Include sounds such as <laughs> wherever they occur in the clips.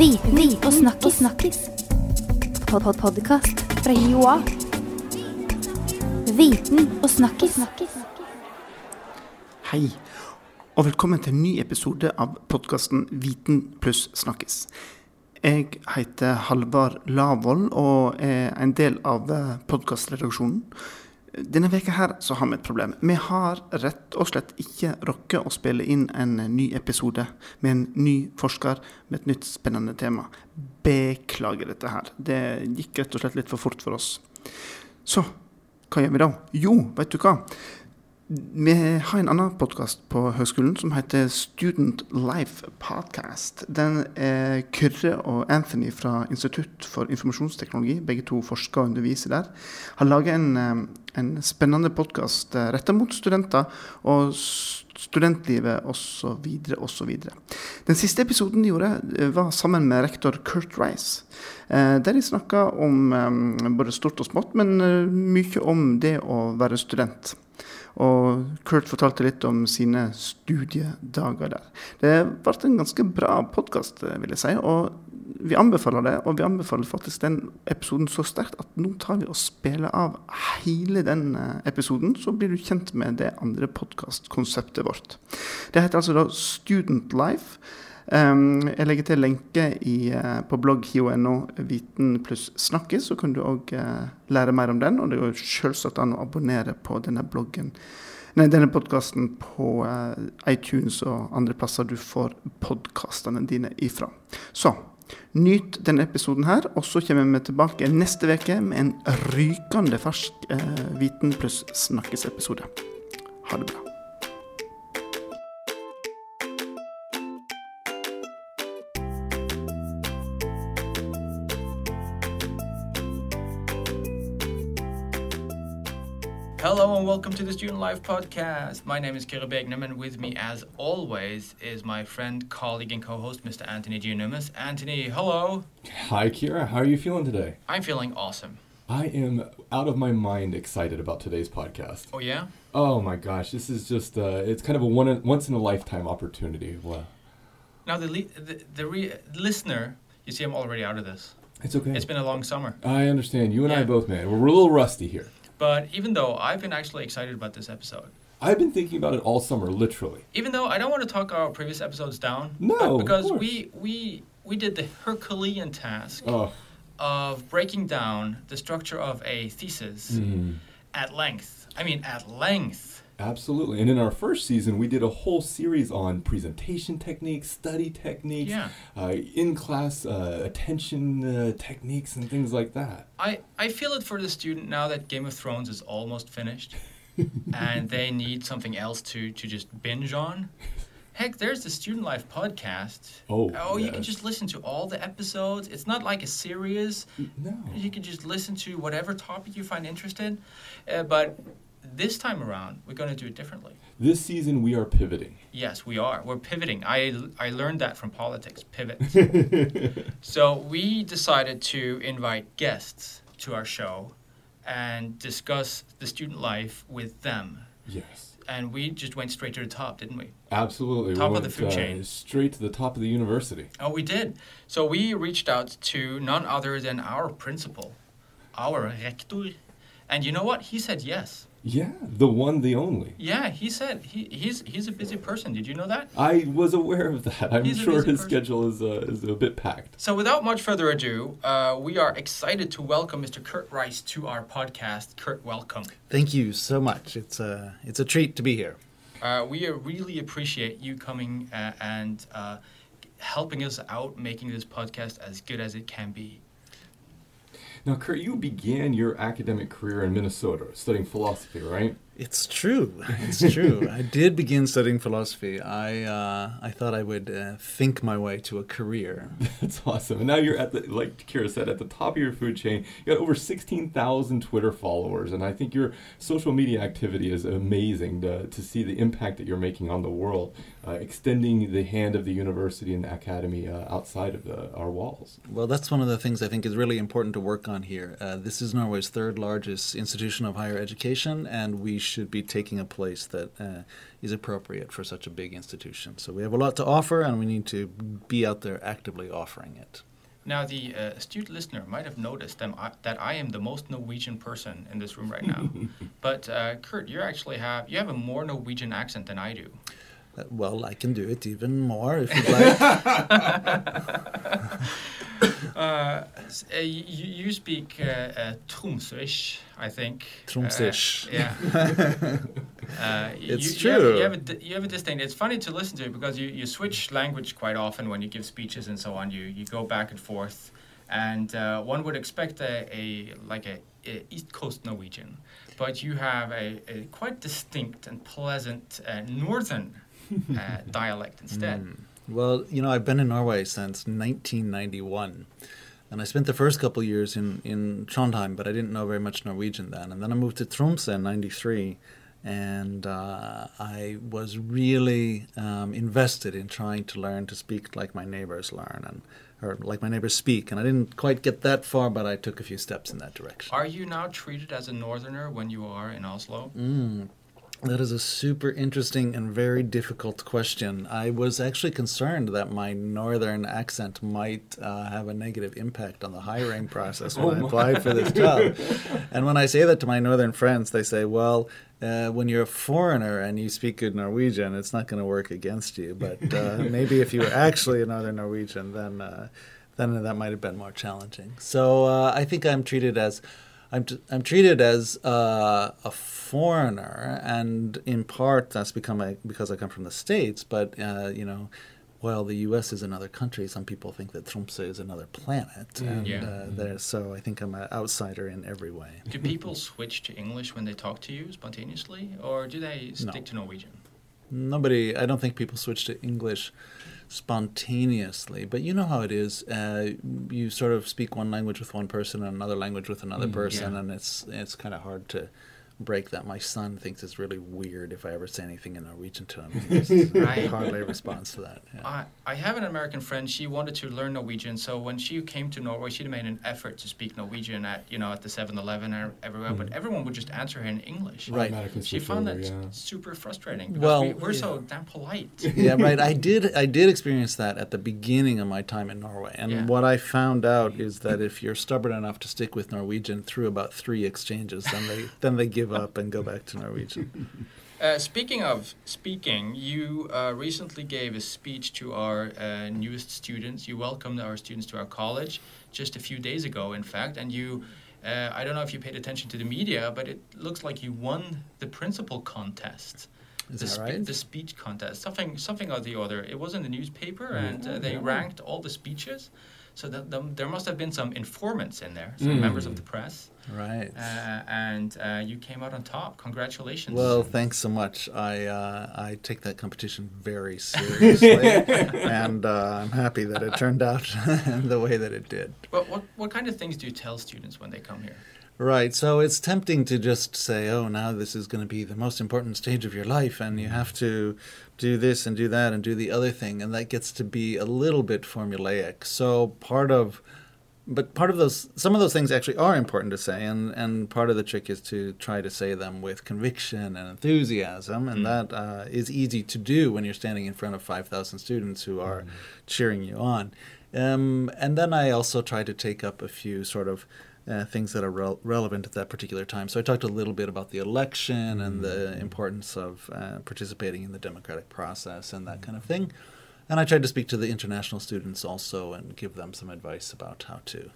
Viten og snakkis. snakkis. Pod -pod Podkast fra Joa. Viten og snakkis. Hei, og velkommen til en ny episode av podkasten Viten pluss snakkis. Jeg heter Halvard Lavoll og er en del av podkastredaksjonen. Denne veka her så har vi et problem. Vi har rett og slett ikke rukket å spille inn en ny episode med en ny forsker med et nytt spennende tema. Beklager dette her. Det gikk rett og slett litt for fort for oss. Så hva gjør vi da? Jo, vet du hva? Vi har en annen podkast på høgskolen som heter Student Life Podcast. Den er Kyrre og Anthony fra Institutt for informasjonsteknologi, begge to forsker og underviser der, har laget en, eh, en spennende podkast retta mot studenter og studentlivet osv. osv. Den siste episoden de gjorde, eh, var sammen med rektor Kurt Rice. Eh, Der de snakka om eh, både stort og smått, men eh, mye om det å være student. Og Kurt fortalte litt om sine studiedager der. Det ble en ganske bra podkast, vil jeg si. Og vi anbefaler det, og vi anbefaler faktisk den episoden så sterkt at nå tar vi og spiller av hele den eh, episoden, så blir du kjent med det andre podkastkonseptet vårt. Det heter altså da Student Life. Um, jeg legger til lenke i, eh, på blogg.no Viten pluss snakkes, så kan du òg lære mer om den. Og det går selvsagt an å abonnere på denne bloggen Nei, denne podkasten på eh, iTunes og andre plasser du får podkastene dine ifra. Så nyt denne episoden her, og så kommer vi tilbake neste uke med en rykende fersk eh, Viten pluss snakkes-episode. Ha det bra. Hello and welcome to the Student Life Podcast. My name is Kyrre Begnum, and with me, as always, is my friend, colleague, and co-host, Mr. Anthony Giannoumis. Anthony, hello. Hi, Kyrre. How are you feeling today? I'm feeling awesome. I am out of my mind excited about today's podcast. Oh yeah. Oh my gosh, this is just, uh, it's kind of a one, once in a lifetime opportunity. Wow. Now the le- the, the re- listener, you see, I'm already out of this. It's okay. It's been a long summer, I understand. You and I both, man. We're a little rusty here. But even though I've been actually excited about this episode, I've been thinking about it all summer, literally. even though I don't want to talk our previous episodes down, No, because we we we did the Herculean task Oh. of breaking down the structure of a thesis mhm. at length. I mean, at length. Absolutely. And in our first season, we did a whole series on presentation techniques, study techniques, Yeah. uh, in class uh, attention uh, techniques, and things like that. I, I feel it for the student now that Game of Thrones is almost finished <laughs> and they need something else to, to just binge on. Heck, there's the Student Life podcast. Oh, Oh, you can just listen to all the episodes. It's not like a series. No. You can just listen to whatever topic you find interested. Uh, but this time around, we're going to do it differently. This season, we are pivoting. Yes, we are. We're pivoting. I, I learned that from politics, pivot. <laughs> so we decided to invite guests to our show and discuss the student life with them. Yes. And we just went straight to the top, didn't we? Absolutely. Top we of the food uh, chain. Straight to the top of the university. Oh, we did. So we reached out to none other than our principal, our rector. And you know what? He said yes. Yeah, the one, the only. Yeah, he said he, he's he's a busy person. Did you know that? I was aware of that. I'm He's sure his person. schedule is uh, is a bit packed. So, without much further ado, uh, we are excited to welcome Mr. Curt Rice to our podcast. Curt, welcome. Thank you so much. It's a it's a treat to be here. Uh, we uh, really appreciate you coming uh, and uh, helping us out making this podcast as good as it can be. Now, Curt, you began your academic career in Minnesota, studying philosophy, right? It's true. It's true. <laughs> I did begin studying philosophy. I uh, I thought I would uh, think my way to a career. <laughs> That's awesome. And now you're at the, like Kyrre said, at the top of your food chain. You got over 16,000 Twitter followers, and I think your social media activity is amazing to, to see the impact that you're making on the world, uh, extending the hand of the university and the academy uh, outside of the, our walls. Well, that's one of the things I think is really important to work on here. Uh, this is Norway's third largest institution of higher education, and we should be taking a place that uh, is appropriate for such a big institution. So we have a lot to offer, and we need to be out there actively offering it. Now, the uh, astute listener might have noticed them, I, that I am the most Norwegian person in this room right now. <laughs> but uh, Curt, you actually have you have a more Norwegian accent than I do. Uh, well, I can do it even more if you'd like. <laughs> Uh, uh, you, you speak uh, uh, Tromsøish, I think. Tromsøish. Uh, yeah. <laughs> Uh, It's you, have, true. you, have a, you have a distinct. It's funny to listen to because you, you switch language quite often when you give speeches and so on. You you go back and forth, and uh, one would expect a, a like a, a East Coast Norwegian, but you have a, a quite distinct and pleasant uh, Northern uh, dialect instead. Mm. Well, you know, I've been in Norway since 1991. And I spent the first couple of years in, in Trondheim, but I didn't know very much Norwegian then. And then I moved to Tromsø in 93. And uh, I was really um, invested in trying to learn to speak like my neighbors learn and or like my neighbors speak. And I didn't quite get that far, but I took a few steps in that direction. Are you now treated as a Northerner when you are in Oslo? Mm, that is a super interesting and very difficult question. I was actually concerned that my northern accent might uh, have a negative impact on the hiring <laughs> process when I applied for this job. <laughs> And when I say that to my northern friends, they say, well, uh, when you're a foreigner and you speak good Norwegian, it's not going to work against you. But uh, <laughs> maybe if you were actually a northern Norwegian, then uh, then that might have been more challenging. So uh, I think I'm treated as I'm, t- I'm treated as uh, a foreigner, and in part that's become a, because I come from the states. But uh, you know, while the U.S. is another country, some people think that Tromsø is another planet, and Yeah. uh, there, so I think I'm an outsider in every way. Do people switch to English when they talk to you spontaneously, or do they stick No. to Norwegian? Nobody, I don't think people switch to English spontaneously, but you know how it is. Uh, you sort of speak one language with one person and another language with another Mm, person, yeah. and it's it's kind of hard to break that. My son thinks it's really weird if I ever say anything in Norwegian to him. <laughs> He just Right. <laughs> hardly responds to that. Yeah. I, I have an American friend. She wanted to learn Norwegian, so when she came to Norway, she made an effort to speak Norwegian at you know at the 7-Eleven or everywhere, but everyone would just answer her in English. Right. She found over, that yeah. super frustrating because Well, we, we're so damn polite. <laughs> yeah, right. I did. I did experience that at the beginning of my time in Norway, and Yeah. what I found out is that if you're stubborn enough to stick with Norwegian through about three exchanges, then they then they give up and go back to Norwegian. <laughs> Uh, speaking of speaking, you uh, recently gave a speech to our uh, newest students. You welcomed our students to our college just a few days ago, in fact, and you. Uh, I don't know if you paid attention to the media, but it looks like you won the principal contest. Is the, spe- right? the speech contest, something, something or the other. It was in the newspaper, and uh, they ranked all the speeches. So that, the, there must have been some informants in there, some Mm. members of the press, Right. uh, and uh, you came out on top. Congratulations! Well, thanks so much. I uh, I take that competition very seriously, <laughs> and uh, I'm happy that it turned out <laughs> the way that it did. But what, what kind of things do you tell students when they come here? Right. So it's tempting to just say, "Oh, now this is going to be the most important stage of your life, and you have to do this and do that and do the other thing," and that gets to be a little bit formulaic. So part of but part of those some of those things actually are important to say and and part of the trick is to try to say them with conviction and enthusiasm and Mm. that uh, is easy to do when you're standing in front of 5000 students who are cheering you on um, and then i also try to take up a few sort of uh, things that are rel- relevant at that particular time. So I talked a little bit about the election and the importance of uh, participating in the democratic process and that kind of thing. And I tried to speak to the international students also and give them some advice about how to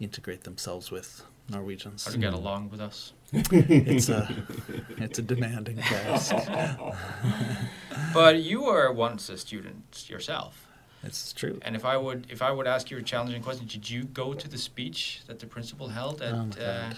integrate themselves with Norwegians. How to get along with us? <laughs> It's a <laughs> it's a demanding task. <laughs> But you were once a student yourself, It's true. and if I would if I would ask you a challenging question, did you go to the speech that the principal held at Oh, uh,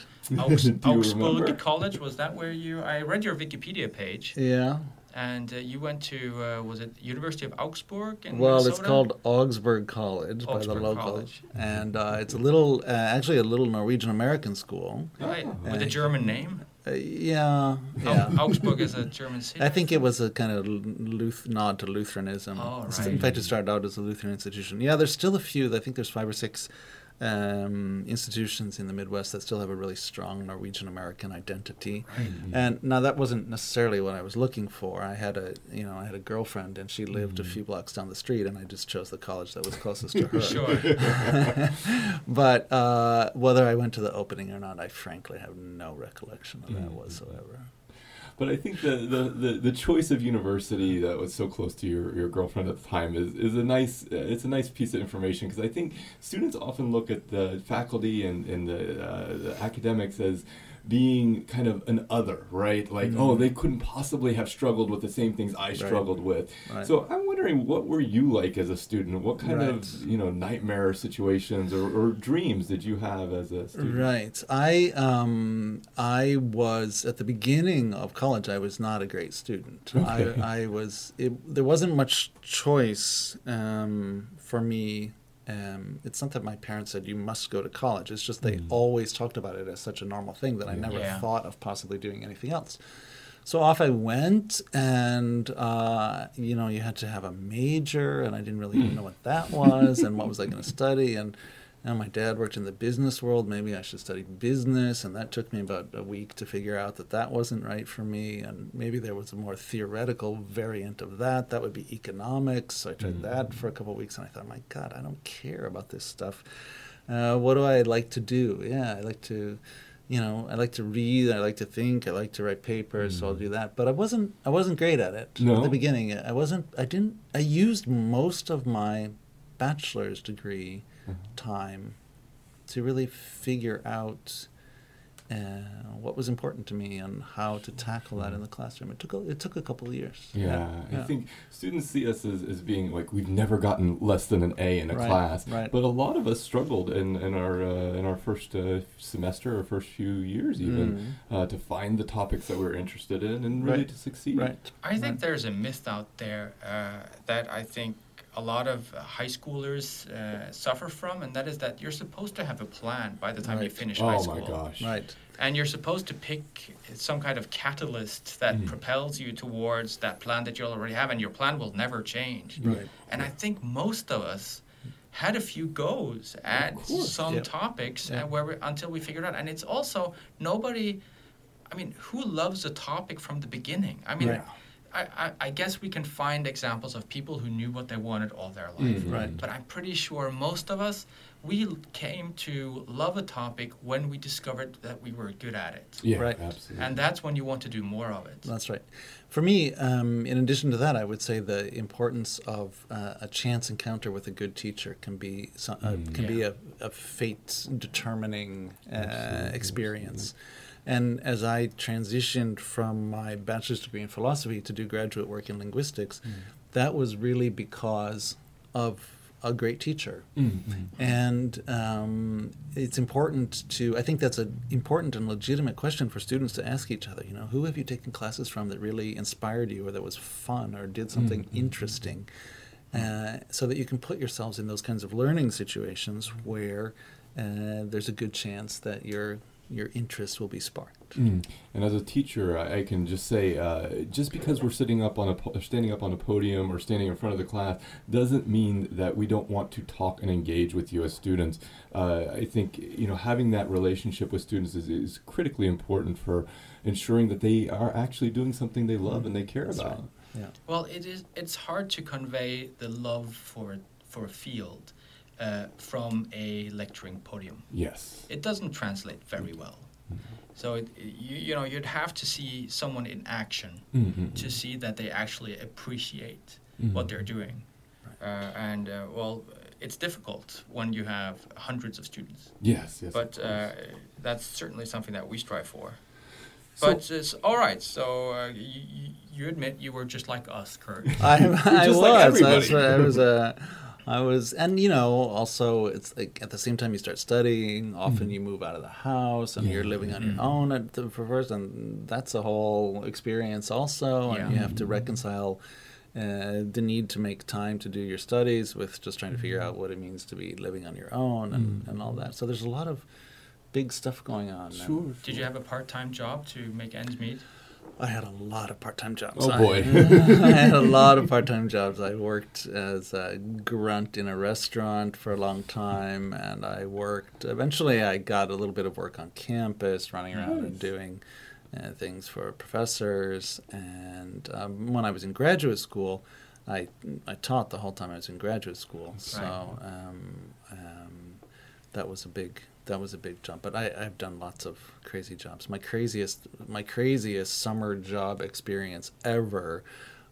Augs- Augsburg? College? Was that where you? I read your Wikipedia page, Yeah. and uh, you went to uh, was it University of Augsburg in Well, it's called Augsburg College by the Augsburg local, College. and uh, it's a little, uh, actually, a little Norwegian American school. right Oh. with a German name. Uh, yeah, yeah. Augsburg is a German city. I think it was a kind of Luth- nod to Lutheranism. Oh, right. In fact, it started out as a Lutheran institution. Yeah, there's still a few. I think there's five or six um, institutions in the Midwest that still have a really strong Norwegian American identity. Right. And now that wasn't necessarily what I was looking for. I had a you know I had a girlfriend and she lived a few blocks down the street, and I just chose the college that was closest to her. <laughs> Sure. <laughs> but uh, whether I went to the opening or not, I frankly have no recollection of that Mm. whatsoever. But I think the, the, the, the choice of university that was so close to your, your girlfriend at the time is, is a nice uh, it's a nice piece of information because I think students often look at the faculty and, and the, uh, the academics as being kind of an other, right? Like, oh, Mhm. they couldn't possibly have struggled with the same things I struggled with. Right. So I'm wondering, what were you like as a student? What kind Right. of you know nightmare situations or, or dreams did you have as a student? Right. I um I was at the beginning of college. I was not a great student. Okay. I I was. It, there wasn't much choice um, for me. Um, it's not that my parents said you must go to college. It's just they Mm. always talked about it as such a normal thing that I never Yeah. thought of possibly doing anything else. So off I went, and uh, you know, you had to have a major, and I didn't really even know what that was, and what was I going to study, and and my dad worked in the business world. Maybe I should study business, and that took me about a week to figure out that that wasn't right for me, and maybe there was a more theoretical variant of that. That would be economics. So I tried that for a couple of weeks, and I thought, my God, I don't care about this stuff. Uh, what do I like to do? Yeah, I like to you know, I like to read, I like to think, I like to write papers, so I'll do that. But I wasn't I wasn't great at it No? at the beginning. I wasn't I didn't I used most of my bachelor's degree time to really figure out uh, what was important to me and how to tackle that in the classroom. It took a, it took a couple of years. Yeah, I yeah. think students see us as, as being like we've never gotten less than an A in a Right, class, right. but a lot of us struggled in, in our uh, in our first uh, semester or first few years even uh, to find the topics that we were interested in and really Mm. Right, to succeed. Right. I think Right. there's a myth out there uh, that I think a lot of uh, high schoolers uh, suffer from, and that is that you're supposed to have a plan by the time you Right. finish high school. Oh school. my gosh! Right. And you're supposed to pick some kind of catalyst that Mhm. propels you towards that plan that you already have, and your plan will never change. Right. And I think most of us had a few goes at some Yeah. topics Yeah. and where we, until we figured out. And it's also nobody. I mean, who loves a topic from the beginning? I mean, Right. I, I, I guess we can find examples of people who knew what they wanted all their life. Mhm. Right. But I'm pretty sure most of us, we came to love a topic when we discovered that we were good at it. Yeah, Right. absolutely. And that's when you want to do more of it. That's right. For me, um, in addition to that, I would say the importance of uh, a chance encounter with a good teacher can be so, uh, Mm. can be a, a fate determining uh, Absolutely, experience. And as I transitioned from my bachelor's degree in philosophy to do graduate work in linguistics, Mm. that was really because of a great teacher. Mm, mm. And um, it's important to, I think that's an important and legitimate question for students to ask each other. You know, who have you taken classes from that really inspired you or that was fun or did something Mhm. interesting? Uh, so that you can put yourselves in those kinds of learning situations where uh, there's a good chance that your your interest will be sparked. Mm. And as a teacher, I, I can just say, uh, just because we're sitting up on a po- standing up on a podium or standing in front of the class, doesn't mean that we don't want to talk and engage with you as students. Uh, I think you know having that relationship with students is, is critically important for ensuring that they are actually doing something they love and they care That's about. right. Yeah. Well, it is. It's hard to convey the love for for a field uh, from a lecturing podium. Yes. It doesn't translate very well. So it, you, you know you'd have to see someone in action Mm-hmm. to see that they actually appreciate Mhm. what they're doing. Uh, and uh, well, it's difficult when you have hundreds of students. Yes. Yes. But uh, that's certainly something that we strive for. So- But it's all right. So uh, you, you admit you were just like us, Curt. <laughs> I, <laughs> I just was. like I was. I was. Uh, I was, and you know, also it's like at the same time you start studying. Often Mhm. you move out of the house and you're living on your Mhm. own at the, for first, and that's a whole experience also. And Yeah. you have to Mhm. reconcile uh, the need to make time to do your studies with just trying to figure out what it means to be living on your own and, Mhm. and all that. So there's a lot of big stuff going on. Sure. Did you have a part-time job to make ends meet? I had a lot of part-time jobs. Oh, boy. <laughs> I had a lot of part-time jobs. I worked as a grunt in a restaurant for a long time, and I worked. Eventually, I got a little bit of work on campus, running around and doing uh, things for professors. And um, when I was in graduate school, I I taught the whole time I was in graduate school. So um, um, that was a big that was a big jump. But I, I've done lots of crazy jobs. My craziest my craziest summer job experience ever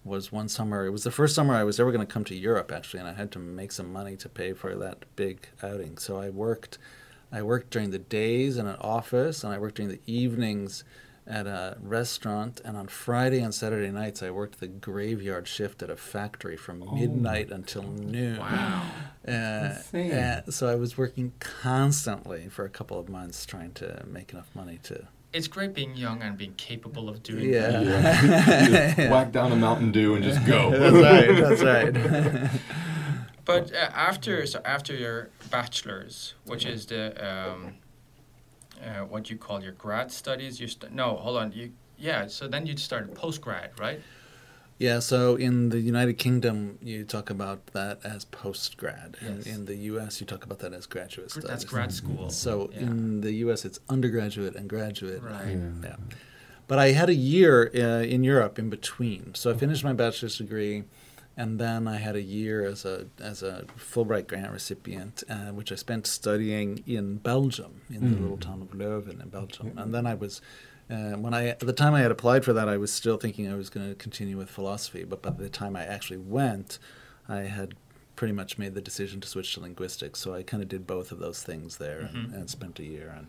was one summer. It was the first summer I was ever going to come to Europe actually, and I had to make some money to pay for that big outing. So I worked I worked during the days in an office, and I worked during the evenings at a restaurant. And on Friday and Saturday nights, I worked the graveyard shift at a factory from midnight until noon. Wow. Uh, Insane. uh, so I was working constantly for a couple of months trying to make enough money to. It's great being young and being capable of doing Yeah. that. Yeah. <laughs> Just whack down a Mountain Dew and just go. <laughs> That's right. That's right. <laughs> But uh, after so after your bachelor's, which is the um, uh, what you call your grad studies, you st- no, hold on, you yeah. So then you started post grad, right? Yeah, so in the United Kingdom, you talk about that as post grad. Yes. And in the US, you talk about that as graduate studies. That's grad school. So Yeah. in the US, it's undergraduate and graduate. Right. Yeah. But I had a year uh, in Europe in between. So I finished my bachelor's degree, and then I had a year as a as a Fulbright grant recipient, uh, which I spent studying in Belgium, in the little town of Leuven in Belgium. And then I was. Uh, when I at the time I had applied for that, I was still thinking I was going to continue with philosophy. But by the time I actually went, I had pretty much made the decision to switch to linguistics. So I kind of did both of those things there and, Mhm. and spent a year. And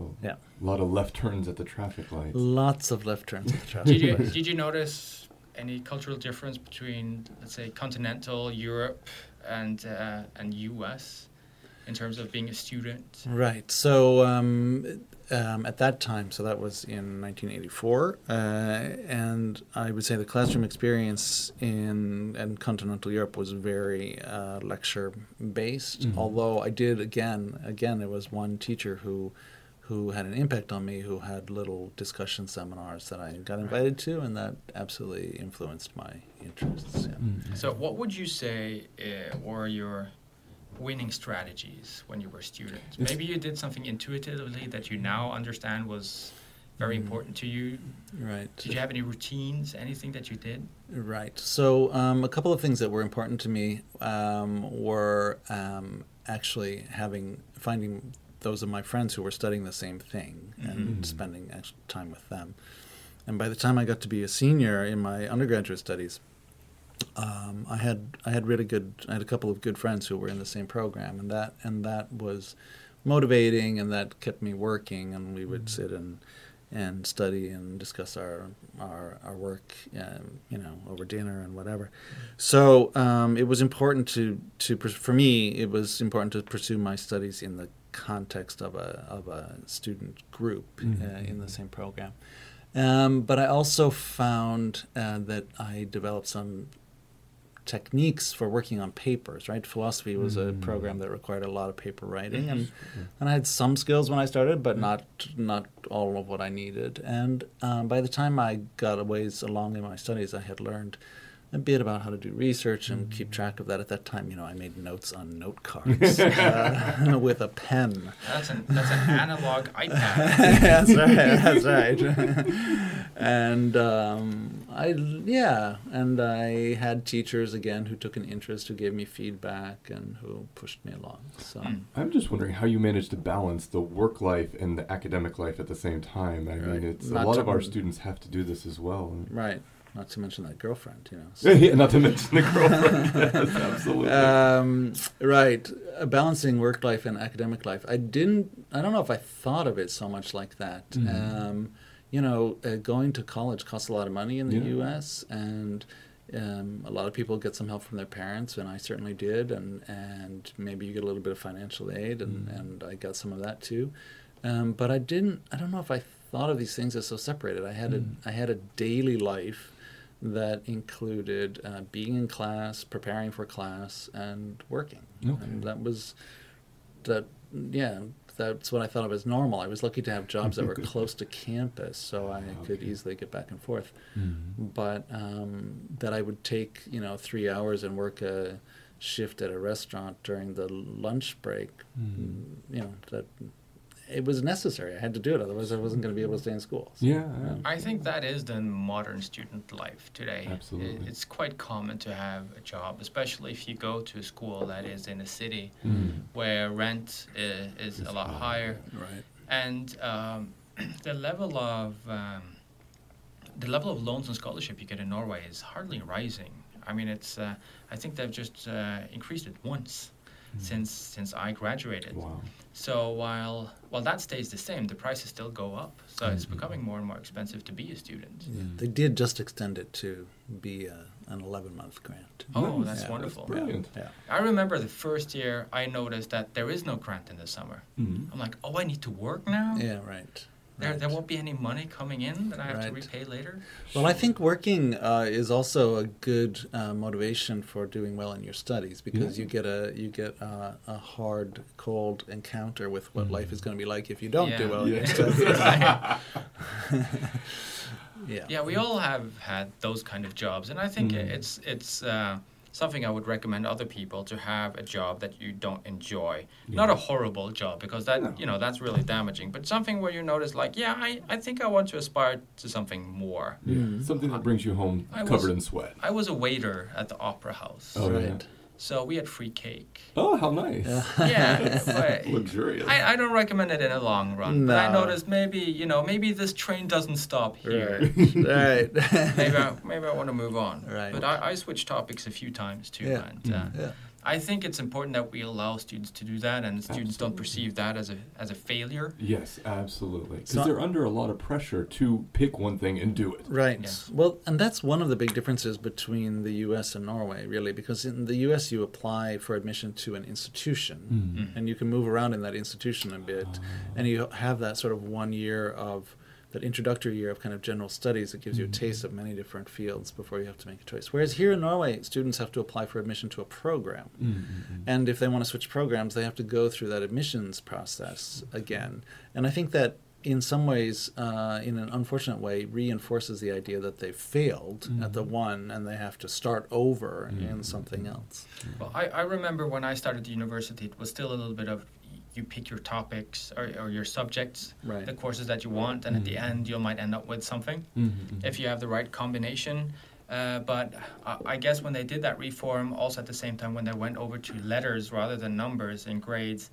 Oh, yeah, A lot of left turns at the traffic lights. lots of left turns at the <laughs> traffic Did you lights. did you notice any cultural difference between let's say continental Europe and uh, and U.S. in terms of being a student? Right. So um, um, at that time, so that was in 1984, uh, and I would say the classroom experience in, in continental Europe was very uh, lecture based. Mhm. Although I did again, again, there was one teacher who who had an impact on me, who had little discussion seminars that I got invited to, and that absolutely influenced my interests. Yeah. Mm. So what would you say uh, were your winning strategies when you were students? It's- Maybe you did something intuitively that you now understand was very Mm. important to you. Right. Did you have any routines, anything that you did? Right. So um, a couple of things that were important to me um, were um, actually having finding those of my friends who were studying the same thing and Mhm. spending time with them. And by the time I got to be a senior in my undergraduate studies, um, I had I had really good I had a couple of good friends who were in the same program, and that and that was motivating, and that kept me working. And we would sit and and study and discuss our our, our work, um, you know, over dinner and whatever. So um, it was important to to for me it was important to pursue my studies in the context of a of a student group uh, Mhm. in the same program. Um, but I also found uh, that I developed some techniques for working on papers. Right, philosophy was a Mm. program that required a lot of paper writing, and and I had some skills when I started, but not not all of what I needed. And um, by the time I got a ways along in my studies, I had learned a bit about how to do research and keep track of that. At that time, you know, I made notes on note cards <laughs> uh, <laughs> with a pen. That's an that's an analog <laughs> iPad. that's right. That's right. and um, I, yeah, and I had teachers again who took an interest, who gave me feedback, and who pushed me along. So. Mm. I'm just wondering how you manage to balance the work life and the academic life at the same time. I Right. mean, it's Not a lot of our students have to do this as well. Right. Not to mention that girlfriend, you know. so- yeah, not to mention the girlfriend. <laughs> yes, absolutely. um, right. Uh, balancing work life and academic life. I didn't. I don't know if I thought of it so much like that. Mhm. Um, you know, uh, going to college costs a lot of money in the Yeah. U.S. and um, a lot of people get some help from their parents, and I certainly did. And and maybe you get a little bit of financial aid, and Mhm. and I got some of that too. Um, but I didn't. I don't know if I thought of these things as so separated. I had Mm. a I had a daily life that included uh, being in class, preparing for class, and working. Okay. And that was that. Yeah, that's what I thought of as normal. I was lucky to have jobs that <laughs> were close to campus, so I could easily get back and forth. Mhm. But um, that I would take you know three hours and work a shift at a restaurant during the lunch break. Mhm. You know that it was necessary. I had to do it, otherwise I wasn't going to be able to stay in school. So, Yeah, yeah. I think that is the modern student life today. Absolutely. It's quite common to have a job, especially if you go to a school that is in a city Mm. where rent is, is a lot high. higher. Right. And um, <clears throat> the level of um, the level of loans and scholarship you get in Norway is hardly rising. I mean, it's uh, I think they've just uh, increased it once since since I graduated. Wow. So while while that stays the same, the prices still go up. So it's Mhm. becoming more and more expensive to be a student. Yeah. They did just extend it to be a, an 11 month grant. Oh, Nice. that's Yeah, wonderful. Brilliant. Yeah. I remember the first year I noticed that there is no grant in the summer. Mhm. I'm like, oh, I need to work now. Yeah, right. There, there won't be any money coming in that I have to repay later. Well, I think working uh, is also a good uh, motivation for doing well in your studies because Yeah. you get a you get uh, a hard, cold encounter with what Mhm. life is going to be like if you don't do Yeah. well in your Yeah. studies. <laughs> <laughs> yeah. Yeah, we all have had those kind of jobs, and I think Mm. it's it's uh, something I would recommend other people to have a job that you don't enjoy. Not a horrible job because that No. you know that's really damaging, but something where you notice like, yeah, I, I think I want to aspire to something more. Yeah. Mm. Something that brings you home I was- covered in sweat. I was a waiter at the opera house, Oh, yeah. Right. so we had free cake. Oh, how nice. Yeah. <laughs> Yeah, but <laughs> Luxurious. I, I don't recommend it in the long run. But I No. noticed maybe you know maybe this train doesn't stop here. <laughs> Right. right. maybe I, maybe I want to move on. Right. But I, I switched topics a few times too, Yeah. and uh, yeah. I think it's important that we allow students to do that, and students don't perceive that as a as a failure. Yes, absolutely. Because So- they're under a lot of pressure to pick one thing and do it. Right. Yes. Well, and that's one of the big differences between the U.S. and Norway, really, because in the U.S. you apply for admission to an institution, Mm. and you can move around in that institution a bit, and you have that sort of one year of that introductory year of kind of general studies that gives you a taste of many different fields before you have to make a choice. Whereas here in Norway, students have to apply for admission to a program. Mm, mm, mm. And if they want to switch programs, they have to go through that admissions process again. And I think that in some ways, uh, in an unfortunate way, reinforces the idea that they failed at the one and they have to start over in Mhm. something else. Well, I, I remember when I started the university, it was still a little bit of y- you pick your topics or, or your subjects, Right. the courses that you want, and at the Mm. end you might end up with something Mm, mm, if you have the right combination. Uh, but I, I guess when they did that reform, also at the same time when they went over to letters rather than numbers and grades,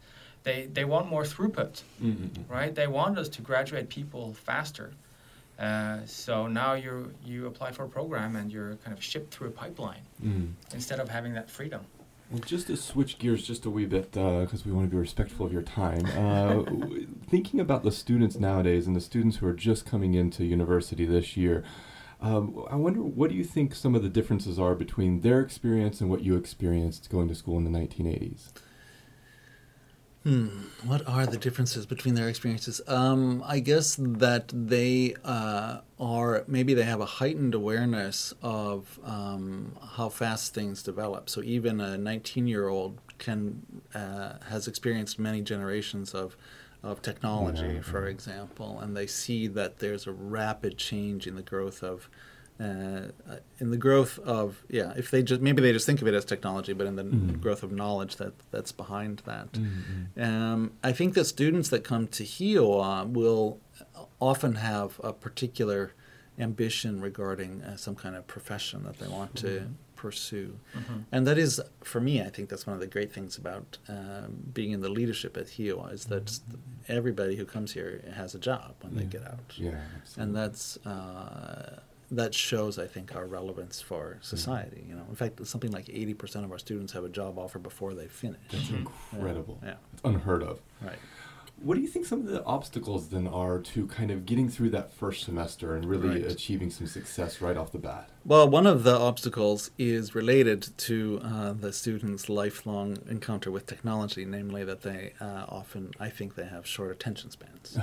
they, they want more throughput. mm, mm, mm. right? They want us to graduate people faster. Uh, so now you you apply for a program and you're kind of shipped through a pipeline Mm. instead of having that freedom. Well, just to switch gears just a wee bit, because we want to be respectful of your time, uh, thinking about the students nowadays and the students who are just coming into university this year, um, I wonder what do you think some of the differences are between their experience and what you experienced going to school in the 1980s? Hmm. What are the differences between their experiences? Um, I guess that they uh, are maybe they have a heightened awareness of um, how fast things develop. So even a 19-year-old can uh, has experienced many generations of of technology, Yeah. for example, and they see that there's a rapid change in the growth of. Uh, in the growth of yeah, if they just maybe they just think of it as technology, but in the Mhm. growth of knowledge that that's behind that. Mm-hmm. Um, I think that students that come to HIOA will often have a particular ambition regarding uh, some kind of profession that they want to pursue. And that is, for me, I think that's one of the great things about um, being in the leadership at HIOA is that everybody who comes here has a job when they get out. Yeah, absolutely. And that's uh, that shows, I think, our relevance for society. You know, in fact, something like eighty percent of our students have a job offer before they finish. That's Mhm. incredible. Yeah, It's unheard of. right. What do you think some of the obstacles then are to kind of getting through that first semester and really Right. achieving some success right off the bat? Well, one of the obstacles is related to uh, the students' lifelong encounter with technology, namely that they uh, often, I think, they have short attention spans.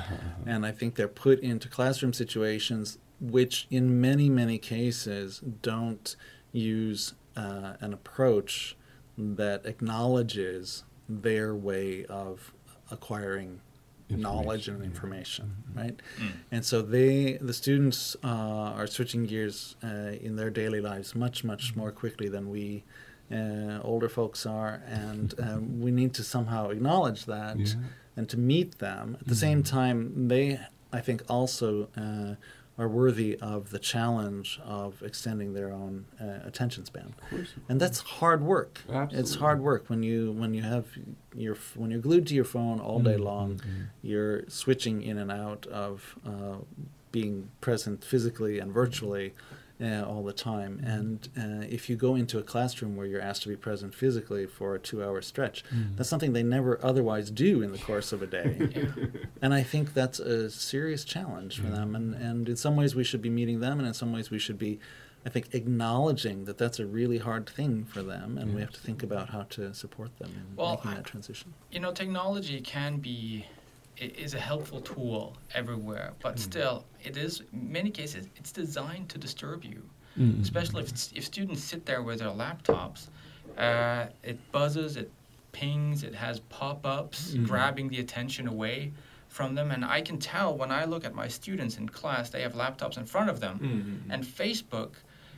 And I think they're put into classroom situations which, in many, many cases, don't use uh, an approach that acknowledges their way of acquiring knowledge and Information, yeah. information, Mhm. right? Mm. And so they, the students, uh, are switching gears uh, in their daily lives much, much more quickly than we uh, older folks are, and um, we need to somehow acknowledge that Yeah. and to meet them. At the same time, they, I think, also uh, are worthy of the challenge of extending their own uh, attention span, and that's hard work. It's hard work when you when you have your when you're glued to your phone all day Mhm, long. mhm. You're switching in and out of uh, being present physically and virtually uh, all the time. And uh, if you go into a classroom where you're asked to be present physically for a two-hour stretch, Mhm. that's something they never otherwise do in the course of a day. <laughs> and I think that's a serious challenge for Yeah. them. And, and in some ways, we should be meeting them, and in some ways, we should be, I think, acknowledging that that's a really hard thing for them, and we have to think about how to support them in Well, making that transition. You know, technology can be i- is a helpful tool everywhere, but Mm. still, it is in many cases it's designed to disturb you. Mhm. especially if, if students sit there with their laptops. Uh, it buzzes, it pings, it has pop ups, Mhm. grabbing the attention away from them. And I can tell when I look at my students in class, they have laptops in front of them. Mhm. And Facebook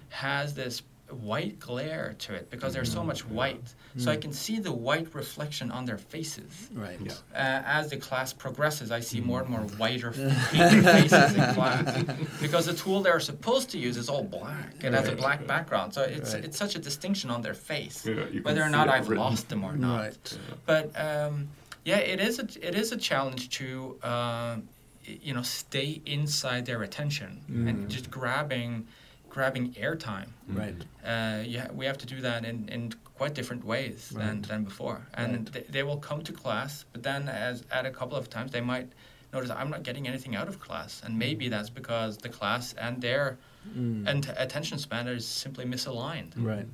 has this white glare to it because there's so Mhm. much Yeah. white. So I Mm. can see the white reflection on their faces. Right. Yeah. Uh, as the class progresses, I see more and more Mm. whiter, <laughs> faces in class because the tool they're supposed to use is all black. It has a Right. black background, so it's Right. it's such a distinction on their face, Yeah, whether or not I've written. lost them or not. Right. But um, yeah, it is a it is a challenge to uh, you know stay inside their attention Mm. and just grabbing grabbing airtime. Right. Uh, yeah, we have to do that in, in quite different ways than, Right. than before. And Right. they, they will come to class, but then as at a couple of times they might notice I'm not getting anything out of class, and maybe that's because the class and their Mm. and attention span is simply misaligned. Right.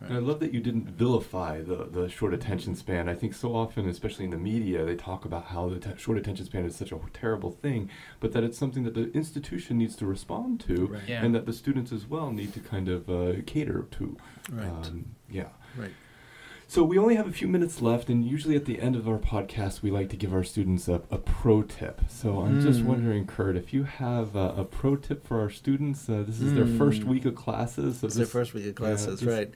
And I love that you didn't vilify the, the short attention span. I think so often, especially in the media, they talk about how the te- short attention span is such a terrible thing, but that it's something that the institution needs to respond to, Right. Yeah. and that the students as well need to kind of uh, cater to. Right. Um, yeah. right. So we only have a few minutes left, and usually at the end of our podcast, we like to give our students a, a pro tip. So I'm just Mm. wondering, Curt, if you have a, a pro tip for our students. Uh, this is their first Mm. week of classes. So It's their first week of classes, just- right?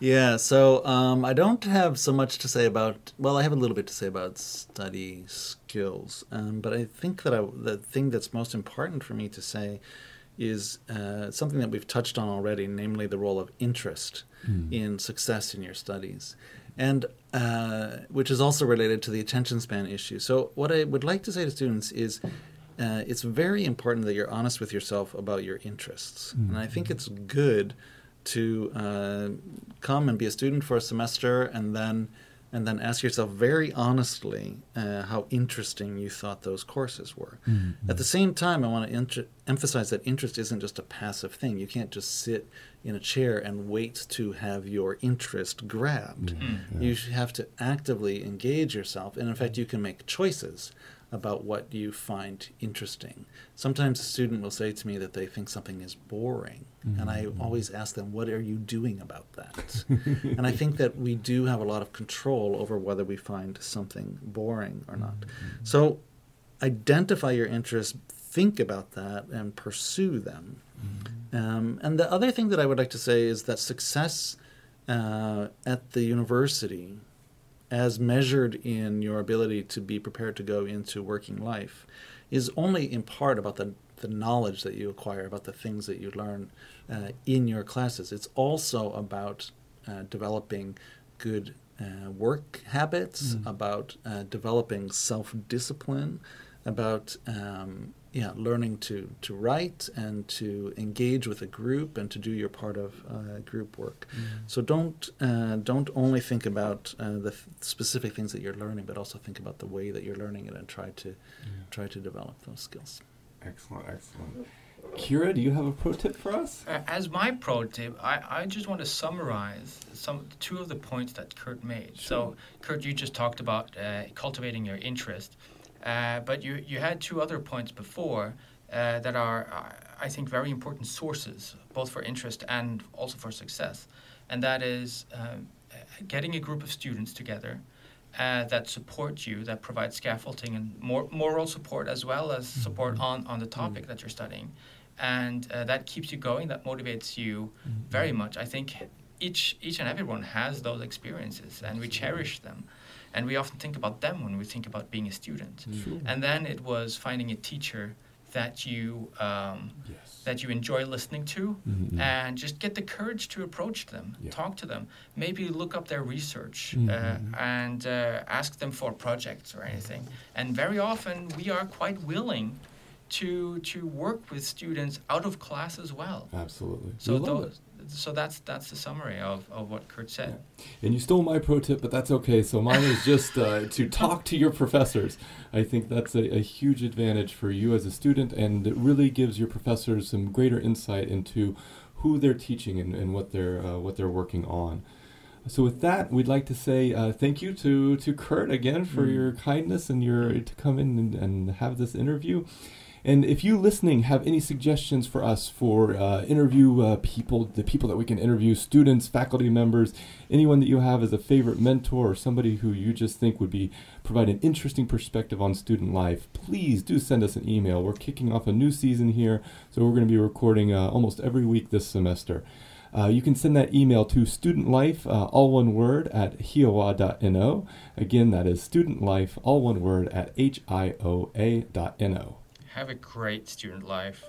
Yeah. So um, I don't have so much to say about. Well, I have a little bit to say about study skills, um, but I think that I, the thing that's most important for me to say is uh, something that we've touched on already, namely the role of interest Mm. in success in your studies, and uh, which is also related to the attention span issue. So, what I would like to say to students is. Uh, it's very important that you're honest with yourself about your interests, and I think it's good to uh, come and be a student for a semester, and then and then ask yourself very honestly uh, how interesting you thought those courses were. At the same time, I want to inter- emphasize that interest isn't just a passive thing. You can't just sit in a chair and wait to have your interest grabbed. Mm. You have to actively engage yourself, and in fact, you can make choices about what you find interesting. Sometimes a student will say to me that they think something is boring, and I always ask them, What are you doing about that? <laughs> and I think that we do have a lot of control over whether we find something boring or not. So identify your interests, think about that, and pursue them. Um, and the other thing that I would like to say is that success uh, at the university, as measured in your ability to be prepared to go into working life, is only in part about the, the knowledge that you acquire, about the things that you learn uh, in your classes. It's also about uh, developing good uh, work habits, about uh, developing self discipline, about um, yeah, learning to, to write and to engage with a group and to do your part of uh, group work. So don't uh, don't only think about uh, the f- specific things that you're learning, but also think about the way that you're learning it and try to try to develop those skills. Excellent, excellent. Kyrre, do you have a pro tip for us? Uh, As my pro tip, I, I just want to summarize some two of the points that Curt made. So, Curt, you just talked about uh, cultivating your interest, uh, but you, you had two other points before uh, that are, uh, I think, very important sources, both for interest and also for success. And that is um, uh, getting a group of students together uh, that support you, that provide scaffolding and mor- moral support as well as support on, on the topic that you're studying. And uh, that keeps you going, that motivates you very much. I think each, each and everyone has those experiences and we cherish them. And we often think about them when we think about being a student. Sure. And then it was finding a teacher that you um, Yes. that you enjoy listening to, Mhm. and just get the courage to approach them, Yeah. talk to them, maybe look up their research Mhm. uh, and uh, ask them for projects or anything. And very often we are quite willing to to work with students out of class as well. Absolutely. So We those, so that's that's the summary of, of what Curt said. And you stole my pro tip, but that's okay. So mine is just uh, to <laughs> talk to your professors. I think that's a, a huge advantage for you as a student, and it really gives your professors some greater insight into who they're teaching and, and what they're uh, what they're working on. So with that, we'd like to say uh, thank you to to Curt again for Mm. your kindness and your to come in and, and have this interview. And if you listening have any suggestions for us for uh, interview uh, people, the people that we can interview, students, faculty members, anyone that you have as a favorite mentor or somebody who you just think would be provide an interesting perspective on student life, please do send us an email. We're kicking off a new season here, so we're going to be recording uh, almost every week this semester. Uh, you can send that email to studentlife, uh, all one word, at hioa.no. Again, that is studentlife, all one word, at h-i-o-a.no. Have a great student life.